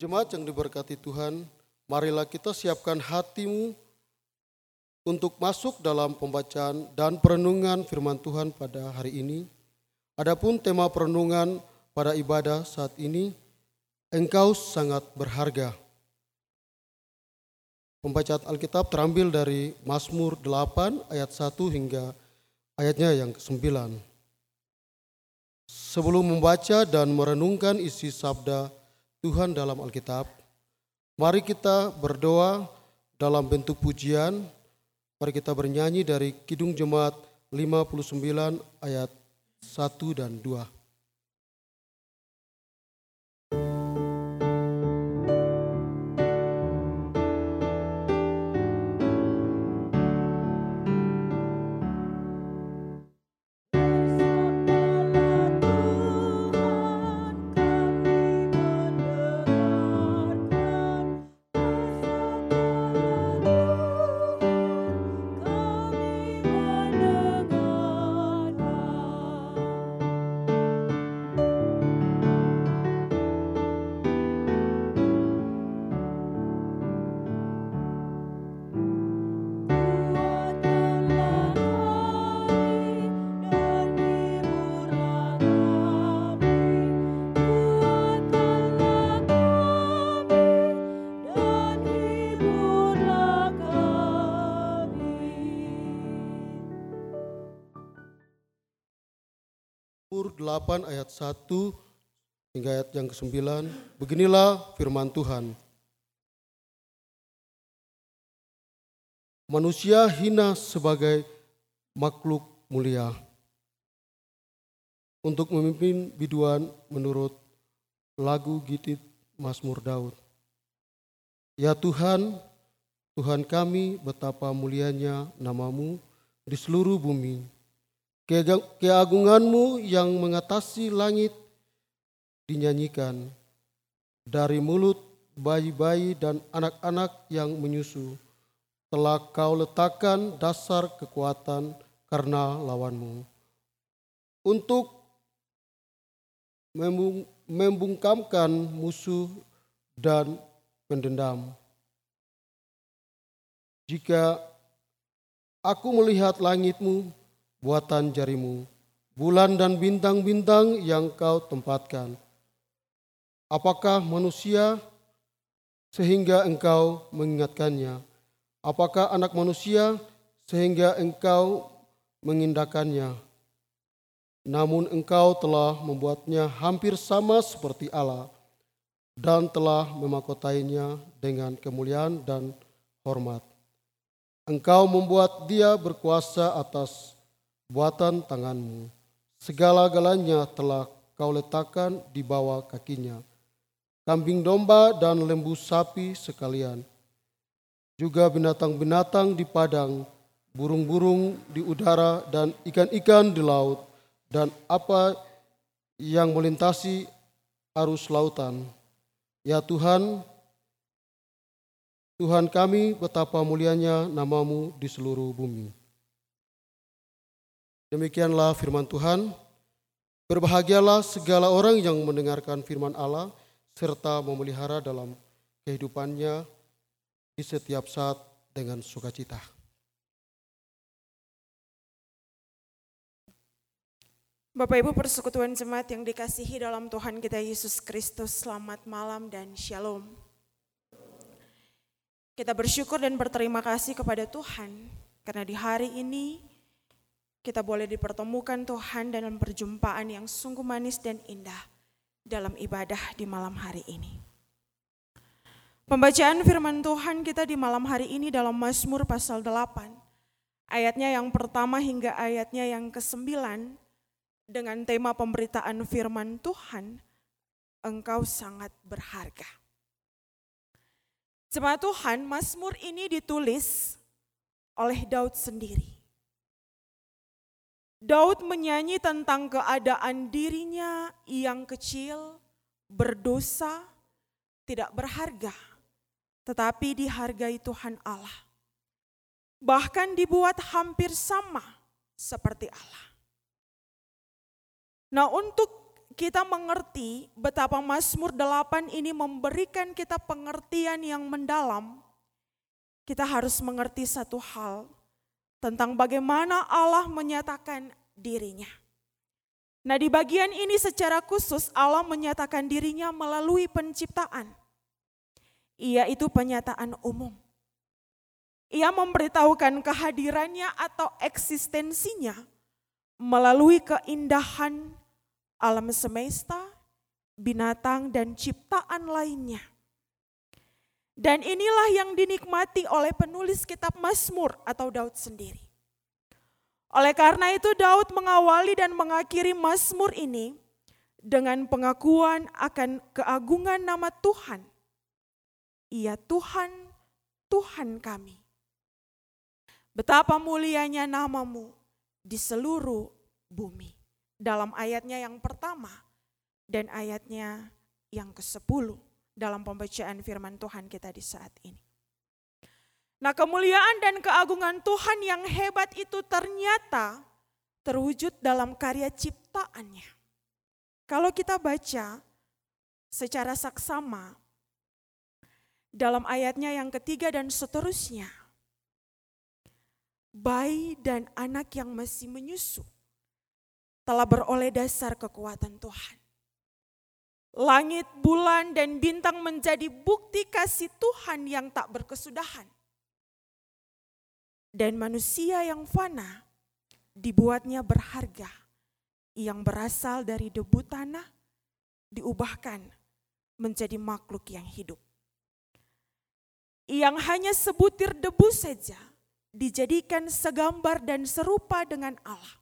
Jemaat yang diberkati Tuhan, marilah kita siapkan hatimu untuk masuk dalam pembacaan dan perenungan firman Tuhan pada hari ini. Adapun tema perenungan pada ibadah saat ini, engkau sangat berharga. Pembacaan Alkitab terambil dari Mazmur 8 ayat 1 hingga ayatnya yang ke-9. Sebelum membaca dan merenungkan isi sabda Tuhan dalam Alkitab, mari kita berdoa dalam bentuk pujian. Mari kita bernyanyi dari Kidung Jemaat 59 ayat 1 dan 2. 8 ayat 1 hingga ayat yang ke-9. Beginilah firman Tuhan. Manusia hina sebagai makhluk mulia untuk memimpin biduan menurut lagu gitit Mazmur Daud. Ya Tuhan, Tuhan kami betapa mulianya namamu di seluruh bumi Keagunganmu yang mengatasi langit dinyanyikan dari mulut bayi-bayi dan anak-anak yang menyusu. Telah kau letakkan dasar kekuatan karena lawanmu. Untuk membungkamkan musuh dan pendendam. Jika aku melihat langitmu, buatan jarimu, bulan dan bintang-bintang yang kau tempatkan. Apakah manusia sehingga engkau mengingatkannya? Apakah anak manusia sehingga engkau mengindahkannya? Namun engkau telah membuatnya hampir sama seperti Allah dan telah memakotainya dengan kemuliaan dan hormat. Engkau membuat dia berkuasa atas buatan tanganmu. Segala-galanya telah kau letakkan di bawah kakinya. Kambing domba dan lembu sapi sekalian. Juga binatang-binatang di padang, burung-burung di udara dan ikan-ikan di laut. Dan apa yang melintasi arus lautan. Ya Tuhan, Tuhan kami betapa mulianya namamu di seluruh bumi. Demikianlah firman Tuhan. Berbahagialah segala orang yang mendengarkan firman Allah serta memelihara dalam kehidupannya di setiap saat dengan sukacita. Bapak Ibu persekutuan jemaat yang dikasihi dalam Tuhan kita Yesus Kristus, selamat malam dan shalom. Kita bersyukur dan berterima kasih kepada Tuhan karena di hari ini kita boleh dipertemukan Tuhan dalam perjumpaan yang sungguh manis dan indah dalam ibadah di malam hari ini. Pembacaan firman Tuhan kita di malam hari ini dalam Mazmur pasal 8, ayatnya yang pertama hingga ayatnya yang ke-9 dengan tema pemberitaan firman Tuhan, engkau sangat berharga. Jemaat Tuhan, Mazmur ini ditulis oleh Daud sendiri. Daud menyanyi tentang keadaan dirinya yang kecil, berdosa, tidak berharga, tetapi dihargai Tuhan Allah. Bahkan dibuat hampir sama seperti Allah. Nah, untuk kita mengerti betapa Mazmur 8 ini memberikan kita pengertian yang mendalam, kita harus mengerti satu hal tentang bagaimana Allah menyatakan dirinya. Nah, di bagian ini secara khusus Allah menyatakan dirinya melalui penciptaan. Ia itu penyataan umum. Ia memberitahukan kehadirannya atau eksistensinya melalui keindahan alam semesta, binatang, dan ciptaan lainnya. Dan inilah yang dinikmati oleh penulis kitab Mazmur atau Daud sendiri. Oleh karena itu Daud mengawali dan mengakhiri Mazmur ini dengan pengakuan akan keagungan nama Tuhan. Ia Tuhan, Tuhan kami. Betapa mulianya namamu di seluruh bumi. Dalam ayatnya yang pertama dan ayatnya yang ke-10 dalam pembacaan firman Tuhan kita di saat ini. Nah kemuliaan dan keagungan Tuhan yang hebat itu ternyata terwujud dalam karya ciptaannya. Kalau kita baca secara saksama dalam ayatnya yang ketiga dan seterusnya, bayi dan anak yang masih menyusu telah beroleh dasar kekuatan Tuhan. Langit, bulan, dan bintang menjadi bukti kasih Tuhan yang tak berkesudahan. Dan manusia yang fana dibuatnya berharga, yang berasal dari debu tanah, diubahkan menjadi makhluk yang hidup. Yang hanya sebutir debu saja, dijadikan segambar dan serupa dengan Allah.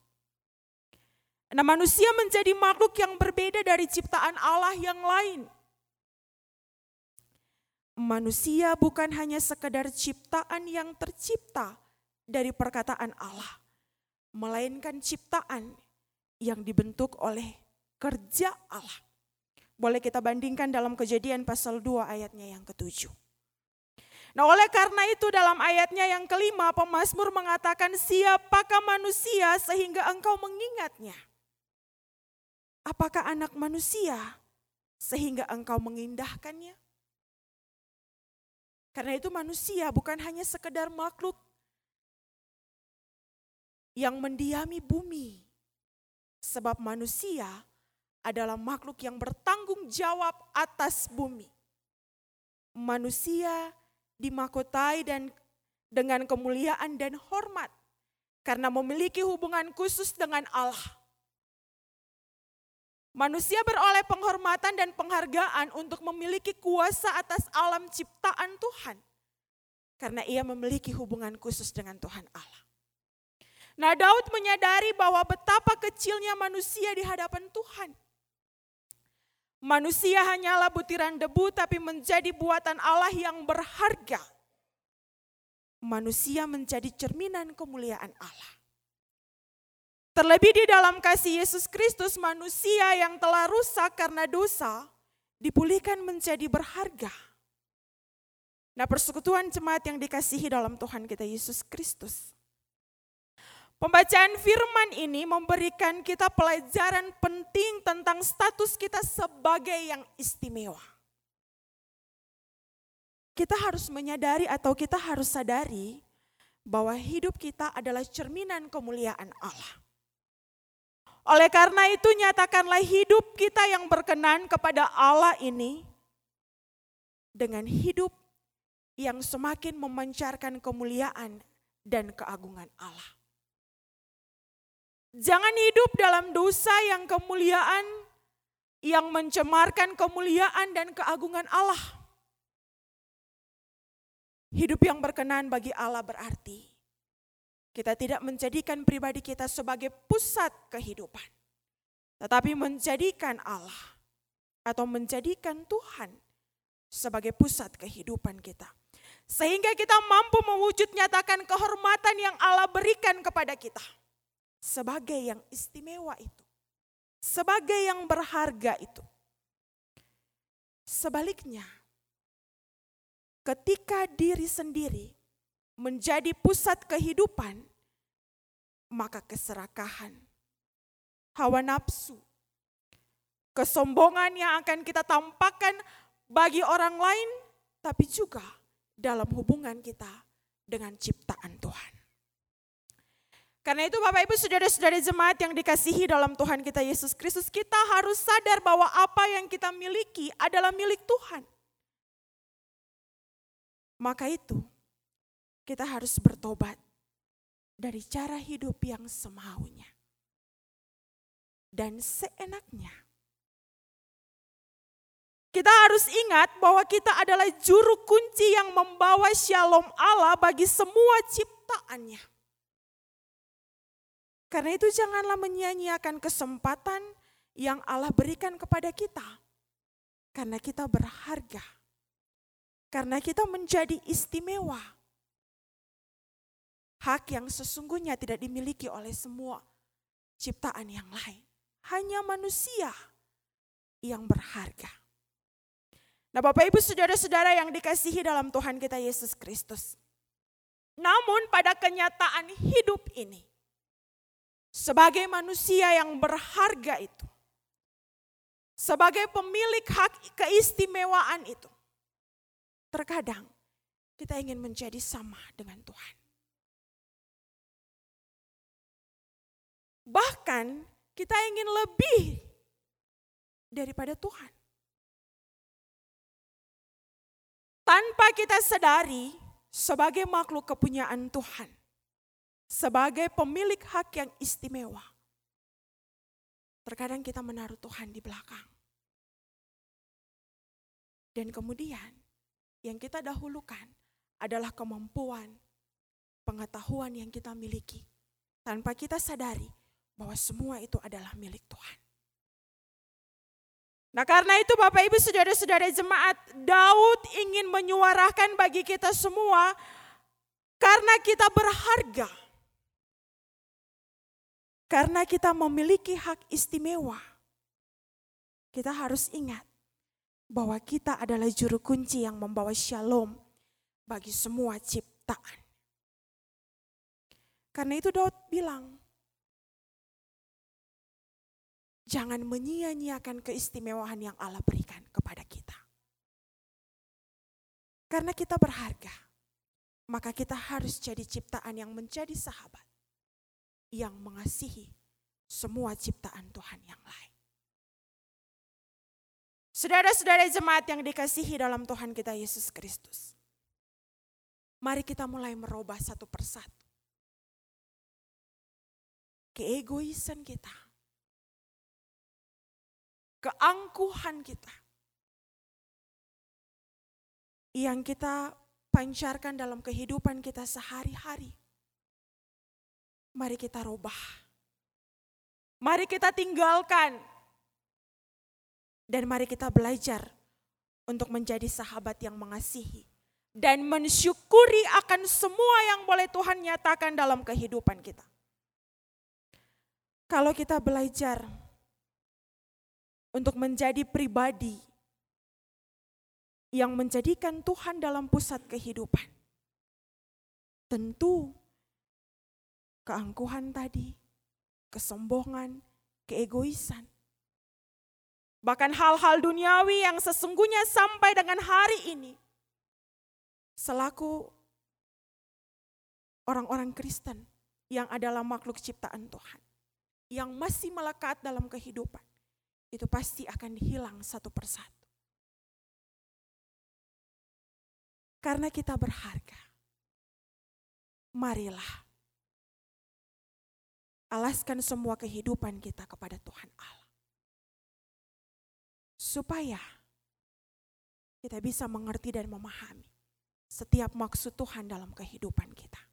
Nah, manusia menjadi makhluk yang berbeda dari ciptaan Allah yang lain. Manusia bukan hanya sekedar ciptaan yang tercipta dari perkataan Allah, melainkan ciptaan yang dibentuk oleh kerja Allah. Boleh kita bandingkan dalam kejadian pasal 2 ayatnya yang ketujuh. Nah oleh karena itu dalam ayatnya yang kelima pemazmur mengatakan siapakah manusia sehingga engkau mengingatnya. Apakah anak manusia sehingga engkau mengindahkannya? Karena itu manusia bukan hanya sekedar makhluk yang mendiami bumi. Sebab manusia adalah makhluk yang bertanggung jawab atas bumi. Manusia dimakotai dan dengan kemuliaan dan hormat karena memiliki hubungan khusus dengan Allah. Manusia beroleh penghormatan dan penghargaan untuk memiliki kuasa atas alam ciptaan Tuhan. Karena ia memiliki hubungan khusus dengan Tuhan Allah. Nah Daud menyadari bahwa betapa kecilnya manusia di hadapan Tuhan. Manusia hanyalah butiran debu tapi menjadi buatan Allah yang berharga. Manusia menjadi cerminan kemuliaan Allah. Terlebih di dalam kasih Yesus Kristus manusia yang telah rusak karena dosa dipulihkan menjadi berharga. Nah persekutuan jemaat yang dikasihi dalam Tuhan kita Yesus Kristus. Pembacaan firman ini memberikan kita pelajaran penting tentang status kita sebagai yang istimewa. Kita harus menyadari atau kita harus sadari bahwa hidup kita adalah cerminan kemuliaan Allah. Oleh karena itu nyatakanlah hidup kita yang berkenan kepada Allah ini dengan hidup yang semakin memancarkan kemuliaan dan keagungan Allah. Jangan hidup dalam dosa yang kemuliaan, yang mencemarkan kemuliaan dan keagungan Allah. Hidup yang berkenan bagi Allah berarti kita tidak menjadikan pribadi kita sebagai pusat kehidupan, tetapi menjadikan Allah atau menjadikan Tuhan sebagai pusat kehidupan kita. Sehingga kita mampu mewujud nyatakan kehormatan yang Allah berikan kepada kita sebagai yang istimewa itu, sebagai yang berharga itu. Sebaliknya, ketika diri sendiri menjadi pusat kehidupan, maka keserakahan, hawa nafsu, kesombongan yang akan kita tampakkan bagi orang lain, tapi juga dalam hubungan kita dengan ciptaan Tuhan. Karena itu Bapak Ibu Saudara-saudara jemaat yang dikasihi dalam Tuhan kita Yesus Kristus, kita harus sadar bahwa apa yang kita miliki adalah milik Tuhan. Maka itu kita harus bertobat dari cara hidup yang semaunya dan seenaknya. Kita harus ingat bahwa kita adalah juru kunci yang membawa shalom Allah bagi semua ciptaannya. Karena itu janganlah menyia-nyiakan kesempatan yang Allah berikan kepada kita. Karena kita berharga. Karena kita menjadi istimewa. Hak yang sesungguhnya tidak dimiliki oleh semua ciptaan yang lain. Hanya manusia yang berharga. Nah Bapak Ibu Saudara-saudara yang dikasihi dalam Tuhan kita Yesus Kristus. Namun pada kenyataan hidup ini, sebagai manusia yang berharga itu, sebagai pemilik hak keistimewaan itu, terkadang kita ingin menjadi sama dengan Tuhan. Bahkan kita ingin lebih daripada Tuhan. tanpa kita sadari sebagai makhluk kepunyaan Tuhan, sebagai pemilik hak yang istimewa. Terkadang kita menaruh Tuhan di belakang. Dan kemudian yang kita dahulukan adalah kemampuan, pengetahuan yang kita miliki. Tanpa kita sadari bahwa semua itu adalah milik Tuhan. Nah karena itu Bapak Ibu Saudara-saudara jemaat, Daud ingin menyuarakan bagi kita semua karena kita berharga. Karena kita memiliki hak istimewa. Kita harus ingat bahwa kita adalah juru kunci yang membawa shalom bagi semua ciptaan. Karena itu Daud bilang, Jangan menyia-nyiakan keistimewaan yang Allah berikan kepada kita. Karena kita berharga, maka kita harus jadi ciptaan yang menjadi sahabat, yang mengasihi semua ciptaan Tuhan yang lain. Saudara-saudara jemaat yang dikasihi dalam Tuhan kita Yesus Kristus. Mari kita mulai merubah satu persatu. Keegoisan kita keangkuhan kita yang kita pancarkan dalam kehidupan kita sehari-hari. Mari kita rubah. Mari kita tinggalkan. Dan mari kita belajar untuk menjadi sahabat yang mengasihi. Dan mensyukuri akan semua yang boleh Tuhan nyatakan dalam kehidupan kita. Kalau kita belajar untuk menjadi pribadi yang menjadikan Tuhan dalam pusat kehidupan. Tentu keangkuhan tadi, kesombongan, keegoisan, bahkan hal-hal duniawi yang sesungguhnya sampai dengan hari ini, selaku orang-orang Kristen yang adalah makhluk ciptaan Tuhan, yang masih melekat dalam kehidupan, itu pasti akan hilang satu persatu. Karena kita berharga, marilah alaskan semua kehidupan kita kepada Tuhan Allah. Supaya kita bisa mengerti dan memahami setiap maksud Tuhan dalam kehidupan kita.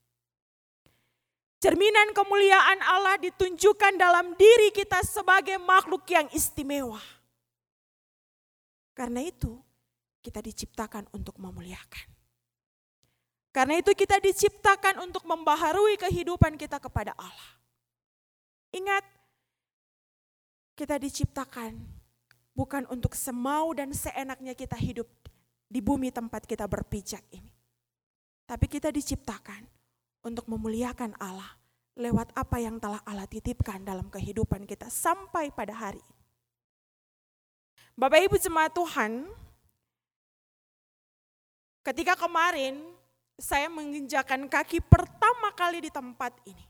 Cerminan kemuliaan Allah ditunjukkan dalam diri kita sebagai makhluk yang istimewa. Karena itu, kita diciptakan untuk memuliakan. Karena itu kita diciptakan untuk membaharui kehidupan kita kepada Allah. Ingat, kita diciptakan bukan untuk semau dan seenaknya kita hidup di bumi tempat kita berpijak ini. Tapi kita diciptakan untuk memuliakan Allah lewat apa yang telah Allah titipkan dalam kehidupan kita sampai pada hari ini. Bapak Ibu jemaat Tuhan, ketika kemarin saya menginjakan kaki pertama kali di tempat ini.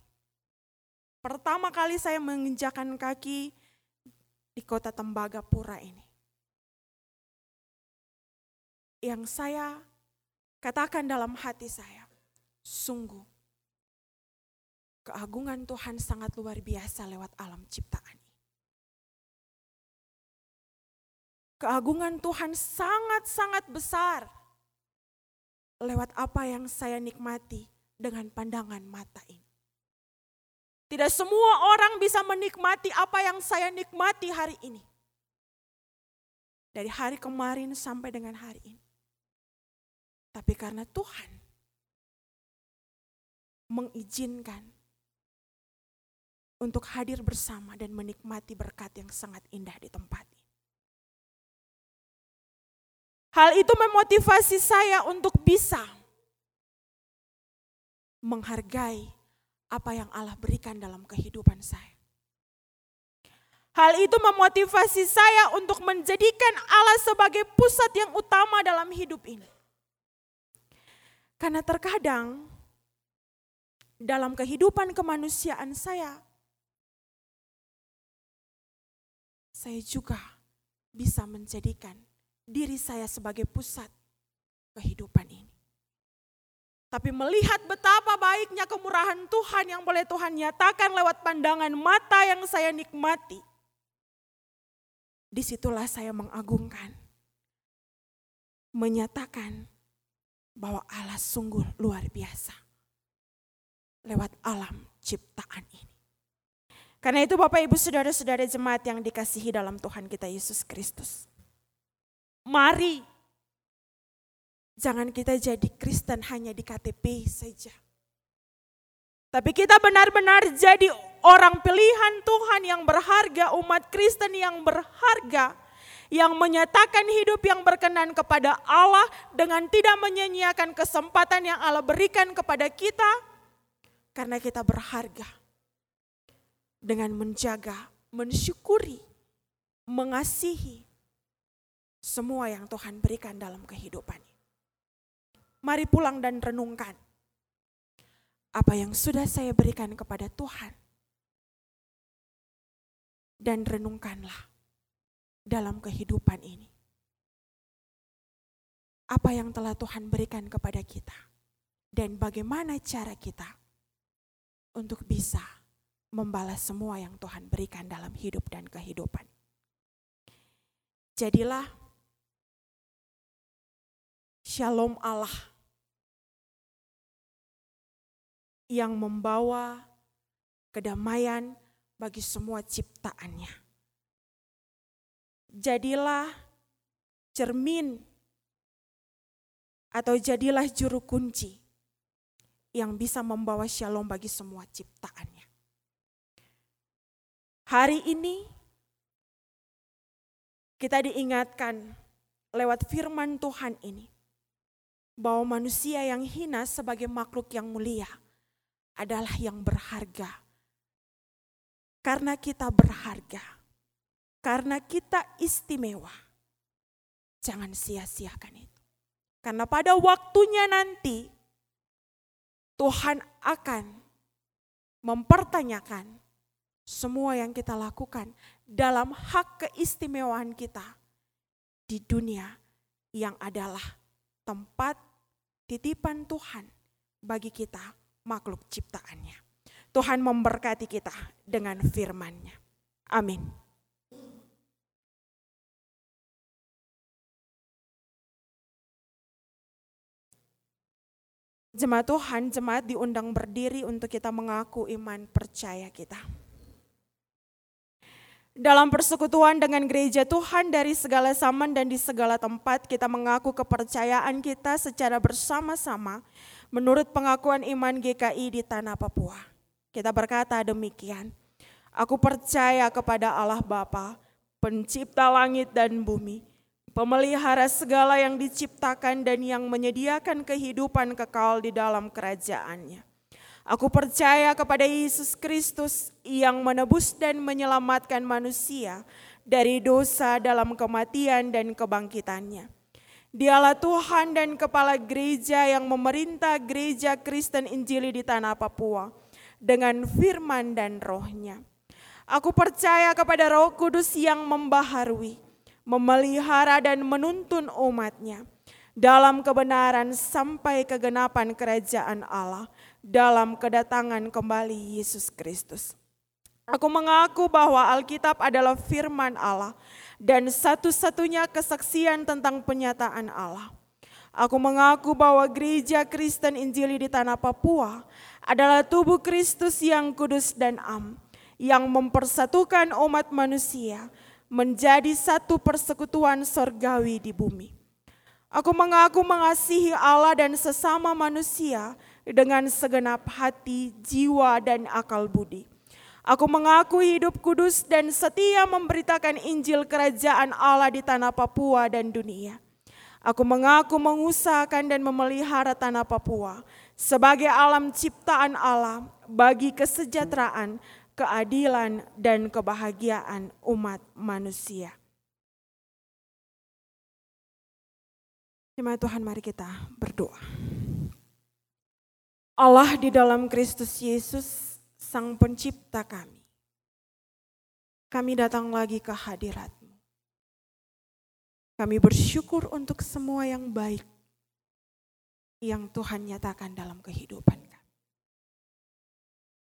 Pertama kali saya menginjakan kaki di kota Tembagapura ini. Yang saya katakan dalam hati saya, sungguh keagungan Tuhan sangat luar biasa lewat alam ciptaan. Keagungan Tuhan sangat-sangat besar lewat apa yang saya nikmati dengan pandangan mata ini. Tidak semua orang bisa menikmati apa yang saya nikmati hari ini. Dari hari kemarin sampai dengan hari ini. Tapi karena Tuhan mengizinkan untuk hadir bersama dan menikmati berkat yang sangat indah di tempat ini. Hal itu memotivasi saya untuk bisa menghargai apa yang Allah berikan dalam kehidupan saya. Hal itu memotivasi saya untuk menjadikan Allah sebagai pusat yang utama dalam hidup ini. Karena terkadang dalam kehidupan kemanusiaan saya, saya juga bisa menjadikan diri saya sebagai pusat kehidupan ini. Tapi melihat betapa baiknya kemurahan Tuhan yang boleh Tuhan nyatakan lewat pandangan mata yang saya nikmati. Di situlah saya mengagungkan. Menyatakan bahwa Allah sungguh luar biasa. Lewat alam ciptaan ini. Karena itu Bapak Ibu Saudara-saudara jemaat yang dikasihi dalam Tuhan kita Yesus Kristus. Mari jangan kita jadi Kristen hanya di KTP saja. Tapi kita benar-benar jadi orang pilihan Tuhan yang berharga, umat Kristen yang berharga, yang menyatakan hidup yang berkenan kepada Allah dengan tidak menyia-nyiakan kesempatan yang Allah berikan kepada kita, karena kita berharga. Dengan menjaga, mensyukuri, mengasihi, semua yang Tuhan berikan dalam kehidupan. Mari pulang dan renungkan apa yang sudah saya berikan kepada Tuhan. Dan renungkanlah dalam kehidupan ini. Apa yang telah Tuhan berikan kepada kita. Dan bagaimana cara kita untuk bisa membalas semua yang Tuhan berikan dalam hidup dan kehidupan. Jadilah shalom Allah yang membawa kedamaian bagi semua ciptaannya. Jadilah cermin atau jadilah juru kunci yang bisa membawa shalom bagi semua ciptaannya. Hari ini kita diingatkan lewat firman Tuhan ini bahwa manusia yang hina sebagai makhluk yang mulia adalah yang berharga. Karena kita berharga, karena kita istimewa, jangan sia-siakan itu. Karena pada waktunya nanti Tuhan akan mempertanyakan semua yang kita lakukan dalam hak keistimewaan kita di dunia yang adalah tempat titipan Tuhan bagi kita makhluk ciptaannya. Tuhan memberkati kita dengan firman-Nya. Amin. Jemaat Tuhan, jemaat diundang berdiri untuk kita mengaku iman percaya kita dalam persekutuan dengan gereja Tuhan dari segala zaman dan di segala tempat kita mengaku kepercayaan kita secara bersama-sama menurut pengakuan iman GKI di tanah Papua. Kita berkata demikian, aku percaya kepada Allah Bapa, pencipta langit dan bumi, pemelihara segala yang diciptakan dan yang menyediakan kehidupan kekal di dalam kerajaannya Aku percaya kepada Yesus Kristus yang menebus dan menyelamatkan manusia dari dosa dalam kematian dan kebangkitannya. Dialah Tuhan dan Kepala Gereja yang memerintah Gereja Kristen Injili di tanah Papua dengan firman dan rohnya. Aku percaya kepada roh kudus yang membaharui, memelihara dan menuntun umatnya dalam kebenaran sampai kegenapan kerajaan Allah dalam kedatangan kembali Yesus Kristus. Aku mengaku bahwa Alkitab adalah firman Allah dan satu-satunya kesaksian tentang penyataan Allah. Aku mengaku bahwa gereja Kristen Injili di tanah Papua adalah tubuh Kristus yang kudus dan am, yang mempersatukan umat manusia menjadi satu persekutuan sorgawi di bumi. Aku mengaku mengasihi Allah dan sesama manusia dengan segenap hati, jiwa, dan akal budi Aku mengaku hidup kudus dan setia memberitakan Injil Kerajaan Allah di tanah Papua dan dunia. Aku mengaku mengusahakan dan memelihara tanah Papua sebagai alam ciptaan Allah bagi kesejahteraan, keadilan, dan kebahagiaan umat manusia. Terima Tuhan, mari kita berdoa. Allah di dalam Kristus Yesus Sang Pencipta kami. Kami datang lagi ke hadiratmu. Kami bersyukur untuk semua yang baik yang Tuhan nyatakan dalam kehidupan kami.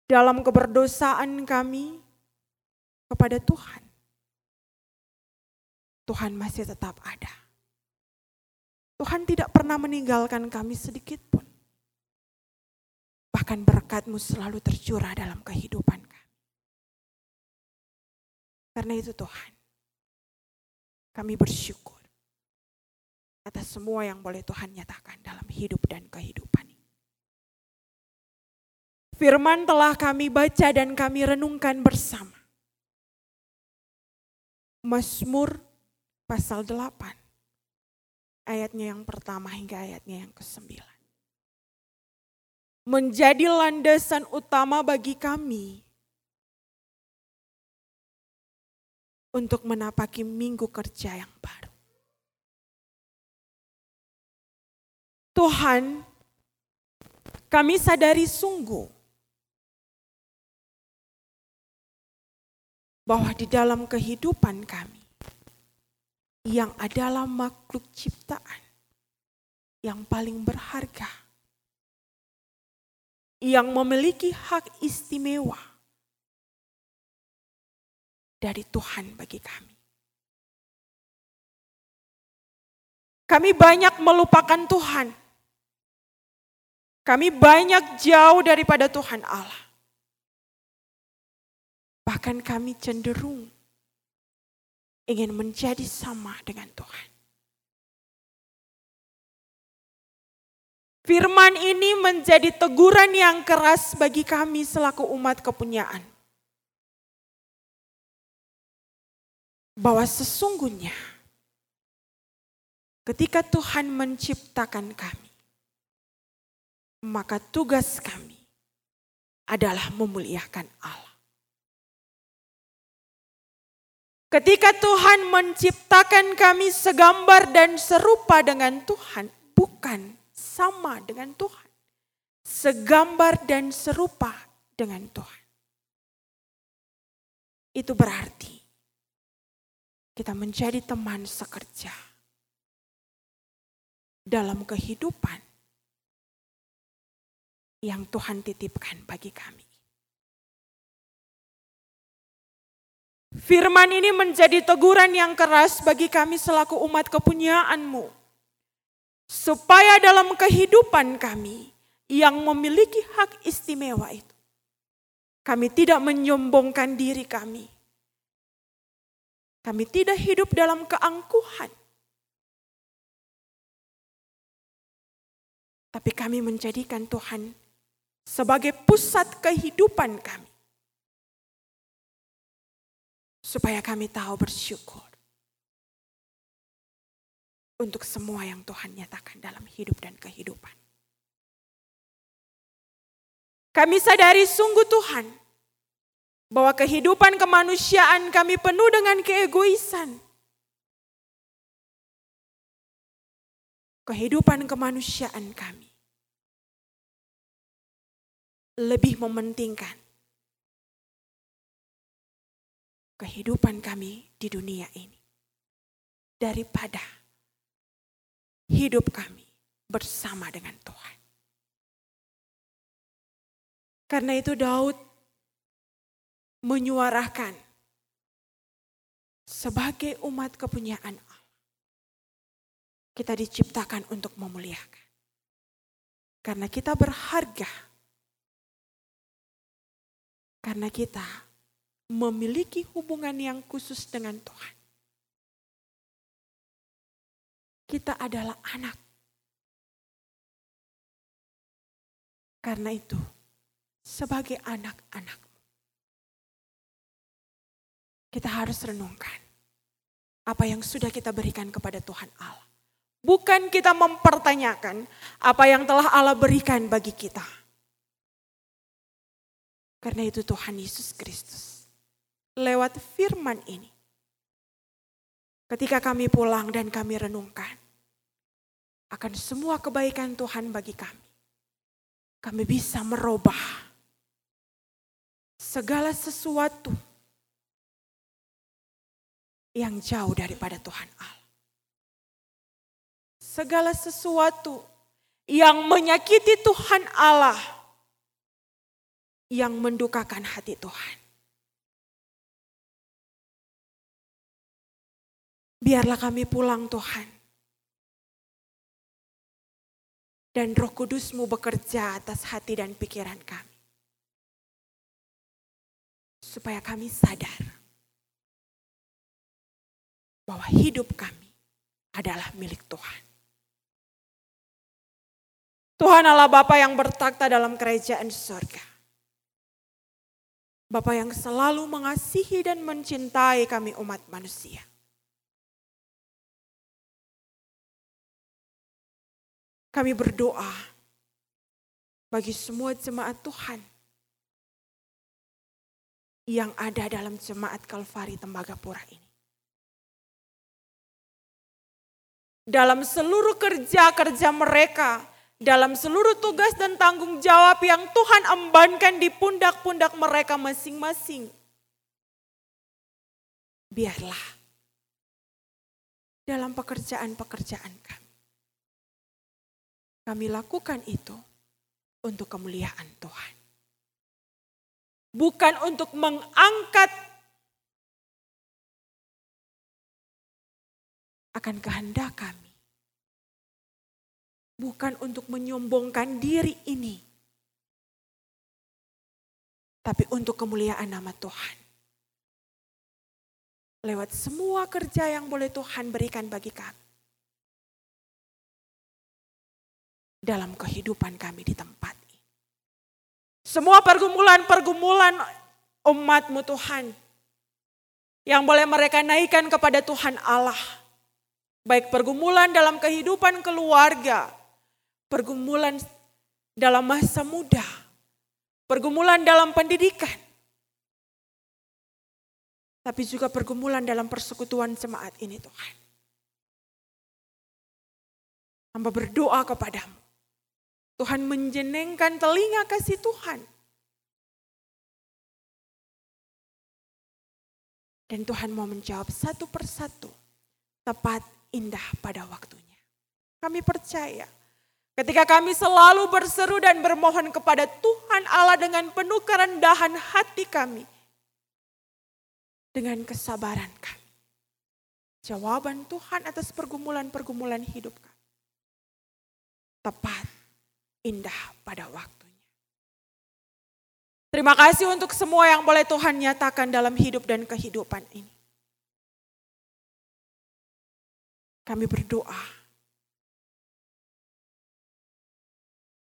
Dalam keberdosaan kami kepada Tuhan, Tuhan masih tetap ada. Tuhan tidak pernah meninggalkan kami sedikit pun. Bahkan berkatmu selalu tercurah dalam kehidupan kami. Karena itu Tuhan, kami bersyukur atas semua yang boleh Tuhan nyatakan dalam hidup dan kehidupan ini. Firman telah kami baca dan kami renungkan bersama. Mazmur pasal 8 ayatnya yang pertama hingga ayatnya yang ke-9 menjadi landasan utama bagi kami untuk menapaki minggu kerja yang baru. Tuhan, kami sadari sungguh bahwa di dalam kehidupan kami yang adalah makhluk ciptaan yang paling berharga yang memiliki hak istimewa dari Tuhan bagi kami. Kami banyak melupakan Tuhan. Kami banyak jauh daripada Tuhan Allah. Bahkan kami cenderung ingin menjadi sama dengan Tuhan. Firman ini menjadi teguran yang keras bagi kami selaku umat kepunyaan. Bahwa sesungguhnya ketika Tuhan menciptakan kami, maka tugas kami adalah memuliakan Allah. Ketika Tuhan menciptakan kami segambar dan serupa dengan Tuhan, bukan sama dengan Tuhan. Segambar dan serupa dengan Tuhan. Itu berarti kita menjadi teman sekerja dalam kehidupan yang Tuhan titipkan bagi kami. Firman ini menjadi teguran yang keras bagi kami selaku umat kepunyaanmu supaya dalam kehidupan kami yang memiliki hak istimewa itu, kami tidak menyombongkan diri kami. Kami tidak hidup dalam keangkuhan. Tapi kami menjadikan Tuhan sebagai pusat kehidupan kami. Supaya kami tahu bersyukur untuk semua yang Tuhan nyatakan dalam hidup dan kehidupan. Kami sadari sungguh Tuhan bahwa kehidupan kemanusiaan kami penuh dengan keegoisan. Kehidupan kemanusiaan kami lebih mementingkan kehidupan kami di dunia ini daripada hidup kami bersama dengan Tuhan. Karena itu Daud menyuarakan sebagai umat kepunyaan Allah. Kita diciptakan untuk memuliakan. Karena kita berharga. Karena kita memiliki hubungan yang khusus dengan Tuhan. Kita adalah anak. Karena itu, sebagai anak-anak, kita harus renungkan apa yang sudah kita berikan kepada Tuhan Allah. Bukan kita mempertanyakan apa yang telah Allah berikan bagi kita. Karena itu Tuhan Yesus Kristus lewat firman ini. Ketika kami pulang dan kami renungkan akan semua kebaikan Tuhan bagi kami. Kami bisa merubah segala sesuatu yang jauh daripada Tuhan Allah. Segala sesuatu yang menyakiti Tuhan Allah, yang mendukakan hati Tuhan. Biarlah kami pulang Tuhan. Dan roh kudusmu bekerja atas hati dan pikiran kami. Supaya kami sadar bahwa hidup kami adalah milik Tuhan. Tuhan Allah Bapa yang bertakhta dalam kerajaan surga. Bapa yang selalu mengasihi dan mencintai kami umat manusia. Kami berdoa bagi semua jemaat Tuhan yang ada dalam jemaat Kalvari Tembagapura ini. Dalam seluruh kerja-kerja mereka, dalam seluruh tugas dan tanggung jawab yang Tuhan embankan di pundak-pundak mereka masing-masing. Biarlah dalam pekerjaan-pekerjaan kami kami lakukan itu untuk kemuliaan Tuhan. Bukan untuk mengangkat akan kehendak kami. Bukan untuk menyombongkan diri ini. Tapi untuk kemuliaan nama Tuhan. Lewat semua kerja yang boleh Tuhan berikan bagi kami. Dalam kehidupan kami di tempat ini. Semua pergumulan-pergumulan umatmu Tuhan yang boleh mereka naikkan kepada Tuhan Allah. Baik pergumulan dalam kehidupan keluarga, pergumulan dalam masa muda, pergumulan dalam pendidikan, tapi juga pergumulan dalam persekutuan jemaat ini Tuhan. Hamba berdoa kepadamu. Tuhan menjenengkan telinga kasih Tuhan. Dan Tuhan mau menjawab satu persatu. Tepat indah pada waktunya. Kami percaya ketika kami selalu berseru dan bermohon kepada Tuhan Allah dengan penuh kerendahan hati kami. Dengan kesabaran kami. Jawaban Tuhan atas pergumulan-pergumulan hidup kami. Tepat indah pada waktunya. Terima kasih untuk semua yang boleh Tuhan nyatakan dalam hidup dan kehidupan ini. Kami berdoa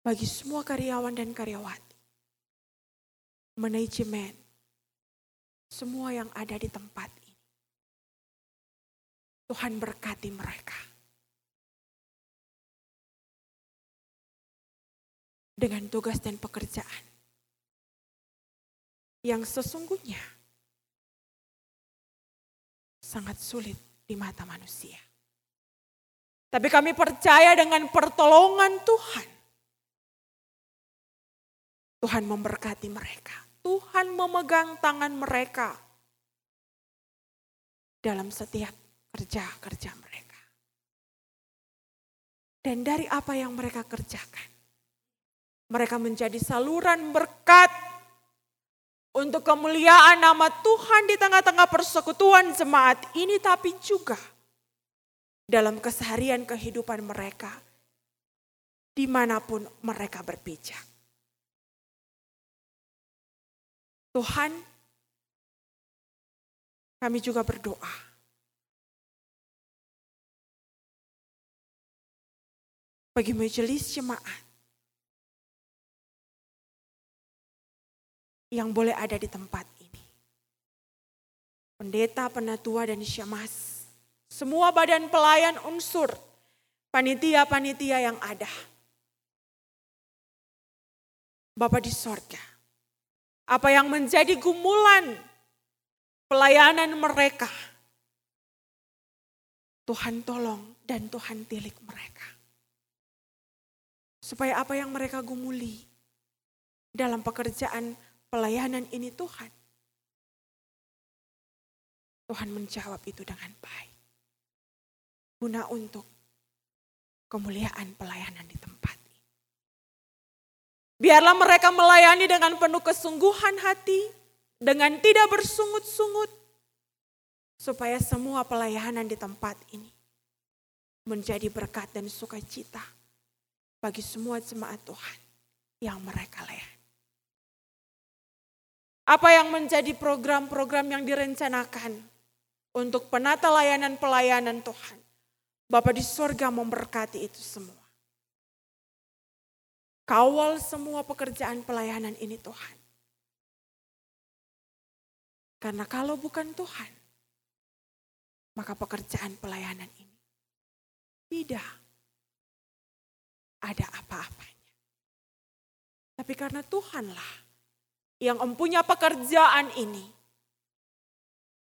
bagi semua karyawan dan karyawati, manajemen, semua yang ada di tempat ini. Tuhan berkati mereka. Dengan tugas dan pekerjaan yang sesungguhnya sangat sulit di mata manusia. Tapi kami percaya dengan pertolongan Tuhan. Tuhan memberkati mereka. Tuhan memegang tangan mereka dalam setiap kerja-kerja mereka. Dan dari apa yang mereka kerjakan, mereka menjadi saluran berkat untuk kemuliaan nama Tuhan di tengah-tengah persekutuan jemaat ini, tapi juga dalam keseharian kehidupan mereka, di mana pun mereka berpijak. Tuhan, kami juga berdoa. Bagi majelis jemaat yang boleh ada di tempat ini. Pendeta, penatua, dan syamas. Semua badan pelayan unsur, panitia-panitia yang ada. Bapak di sorga, apa yang menjadi gumulan pelayanan mereka, Tuhan tolong dan Tuhan tilik mereka. Supaya apa yang mereka gumuli dalam pekerjaan pelayanan ini Tuhan. Tuhan menjawab itu dengan baik. Guna untuk kemuliaan pelayanan di tempat ini. Biarlah mereka melayani dengan penuh kesungguhan hati, dengan tidak bersungut-sungut, supaya semua pelayanan di tempat ini menjadi berkat dan sukacita bagi semua jemaat Tuhan yang mereka layani. Apa yang menjadi program-program yang direncanakan untuk penata layanan pelayanan Tuhan. Bapak di surga memberkati itu semua. Kawal semua pekerjaan pelayanan ini Tuhan. Karena kalau bukan Tuhan, maka pekerjaan pelayanan ini tidak ada apa-apanya. Tapi karena Tuhanlah yang mempunyai pekerjaan ini,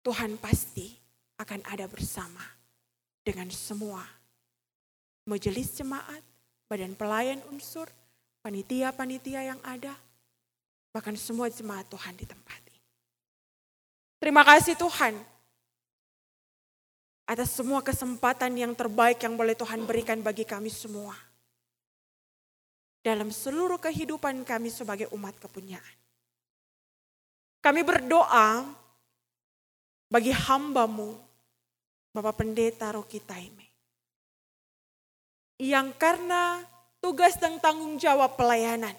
Tuhan pasti akan ada bersama dengan semua majelis jemaat, badan pelayan unsur, panitia-panitia yang ada, bahkan semua jemaat Tuhan di tempat ini. Terima kasih Tuhan atas semua kesempatan yang terbaik yang boleh Tuhan berikan bagi kami semua. Dalam seluruh kehidupan kami sebagai umat kepunyaan. Kami berdoa bagi hambamu, Bapak Pendeta Roki Taime. Yang karena tugas dan tanggung jawab pelayanan,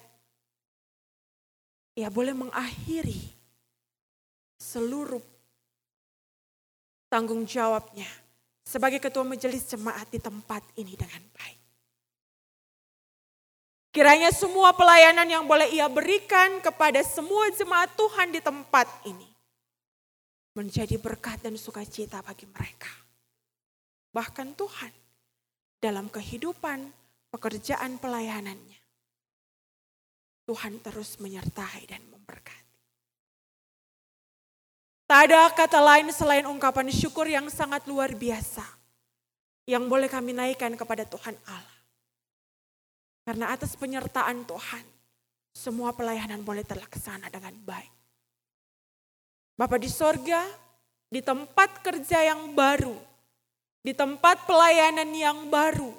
ia boleh mengakhiri seluruh tanggung jawabnya sebagai ketua majelis jemaat di tempat ini dengan baik. Kiranya semua pelayanan yang boleh ia berikan kepada semua jemaat Tuhan di tempat ini menjadi berkat dan sukacita bagi mereka. Bahkan Tuhan dalam kehidupan pekerjaan pelayanannya. Tuhan terus menyertai dan memberkati. Tak ada kata lain selain ungkapan syukur yang sangat luar biasa yang boleh kami naikkan kepada Tuhan Allah. Karena atas penyertaan Tuhan, semua pelayanan boleh terlaksana dengan baik. Bapak di sorga, di tempat kerja yang baru, di tempat pelayanan yang baru,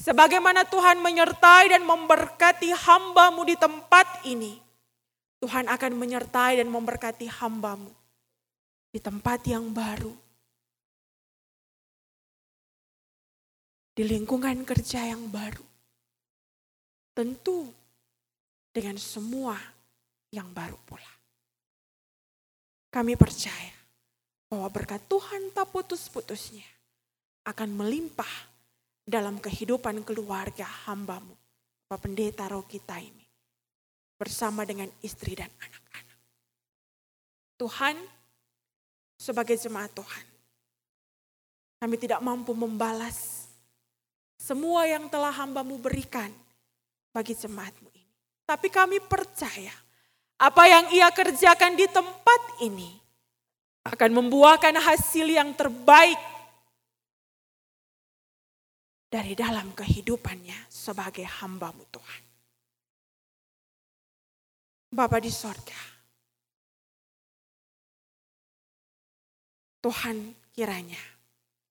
sebagaimana Tuhan menyertai dan memberkati hambamu di tempat ini, Tuhan akan menyertai dan memberkati hambamu di tempat yang baru. Di lingkungan kerja yang baru Tentu dengan semua yang baru pula. Kami percaya bahwa berkat Tuhan tak putus-putusnya akan melimpah dalam kehidupan keluarga hambamu, Bapak Pendeta Roki Taimi, bersama dengan istri dan anak-anak. Tuhan, sebagai jemaat Tuhan, kami tidak mampu membalas semua yang telah hambamu berikan bagi jemaatmu ini. Tapi kami percaya Apa yang ia kerjakan di tempat ini akan membuahkan hasil yang terbaik dari dalam kehidupannya sebagai hambamu Tuhan. Bapa di sorga, Tuhan kiranya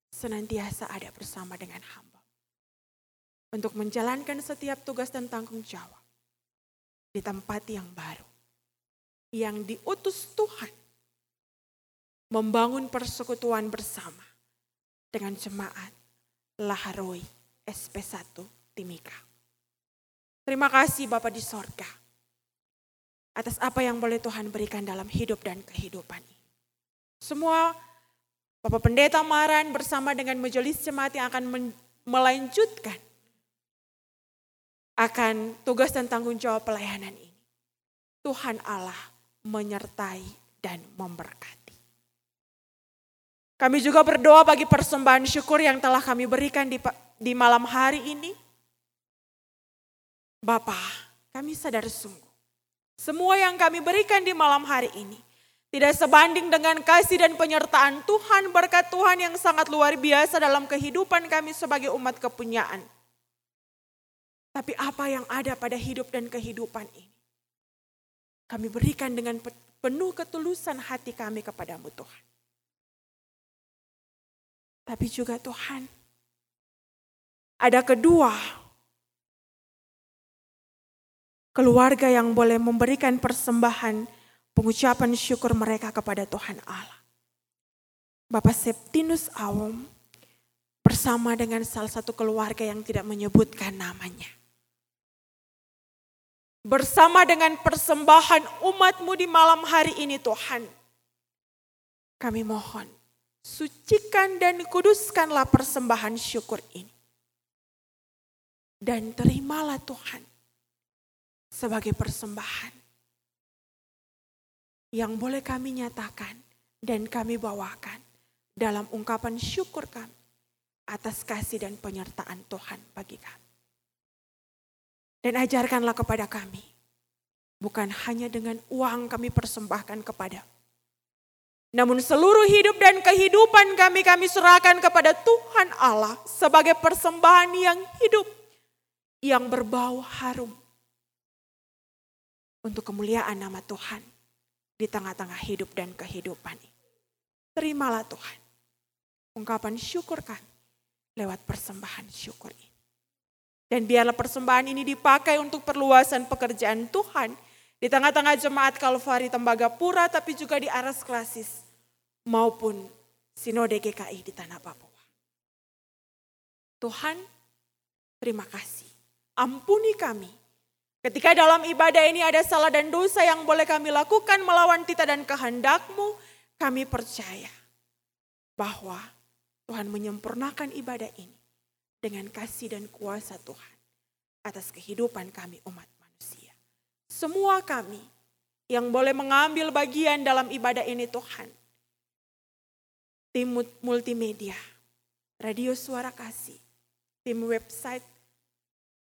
senantiasa ada bersama dengan hamba untuk menjalankan setiap tugas dan tanggung jawab di tempat yang baru yang diutus Tuhan membangun persekutuan bersama dengan jemaat Laharoi SP1 Timika. Terima kasih Bapak di sorga atas apa yang boleh Tuhan berikan dalam hidup dan kehidupan ini. Semua Bapak Pendeta Maran bersama dengan majelis jemaat yang akan melanjutkan akan tugas dan tanggung jawab pelayanan ini. Tuhan Allah menyertai dan memberkati. Kami juga berdoa bagi persembahan syukur yang telah kami berikan di, di malam hari ini. Bapak, kami sadar sungguh. Semua yang kami berikan di malam hari ini tidak sebanding dengan kasih dan penyertaan Tuhan, berkat Tuhan yang sangat luar biasa dalam kehidupan kami sebagai umat kepunyaan. Tapi apa yang ada pada hidup dan kehidupan ini, kami berikan dengan penuh ketulusan hati kami kepadamu Tuhan. Tapi juga Tuhan, ada kedua keluarga yang boleh memberikan persembahan pengucapan syukur mereka kepada Tuhan Allah. Bapak Septinus Awom bersama dengan salah satu keluarga yang tidak menyebutkan namanya. Bersama dengan persembahan umatmu di malam hari ini Tuhan. Kami mohon sucikan dan kuduskanlah persembahan syukur ini. Dan terimalah Tuhan sebagai persembahan yang boleh kami nyatakan dan kami bawakan dalam ungkapan syukur kami atas kasih dan penyertaan Tuhan bagi kami. Dan ajarkanlah kepada kami, bukan hanya dengan uang kami persembahkan kepada namun seluruh hidup dan kehidupan kami kami serahkan kepada Tuhan Allah sebagai persembahan yang hidup, yang berbau harum. Untuk kemuliaan nama Tuhan di tengah-tengah hidup dan kehidupan ini. Terimalah Tuhan ungkapan syukur kami lewat persembahan syukur ini. Dan biarlah persembahan ini dipakai untuk perluasan pekerjaan Tuhan di tengah-tengah jemaat Kalvari Tembagapura tapi juga di Aras Klasis maupun Sinode GKI di Tanah Papua. Tuhan, terima kasih. Ampuni kami. Ketika dalam ibadah ini ada salah dan dosa yang boleh kami lakukan melawan tita dan kehendakmu, kami percaya bahwa Tuhan menyempurnakan ibadah ini dengan kasih dan kuasa Tuhan atas kehidupan kami umat manusia. Semua kami yang boleh mengambil bagian dalam ibadah ini Tuhan, tim multimedia, radio suara kasih, tim website,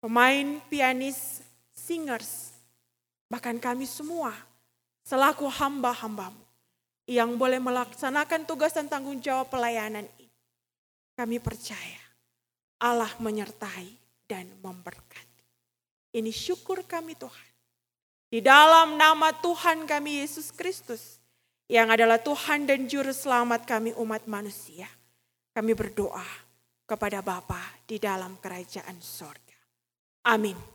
pemain, pianis, singers, bahkan kami semua selaku hamba-hambamu yang boleh melaksanakan tugas dan tanggung jawab pelayanan ini. Kami percaya Allah menyertai dan memberkati. Ini syukur kami Tuhan. Di dalam nama Tuhan kami Yesus Kristus yang adalah Tuhan dan Juru Selamat kami umat manusia. Kami berdoa kepada Bapa di dalam kerajaan sorga. Amin.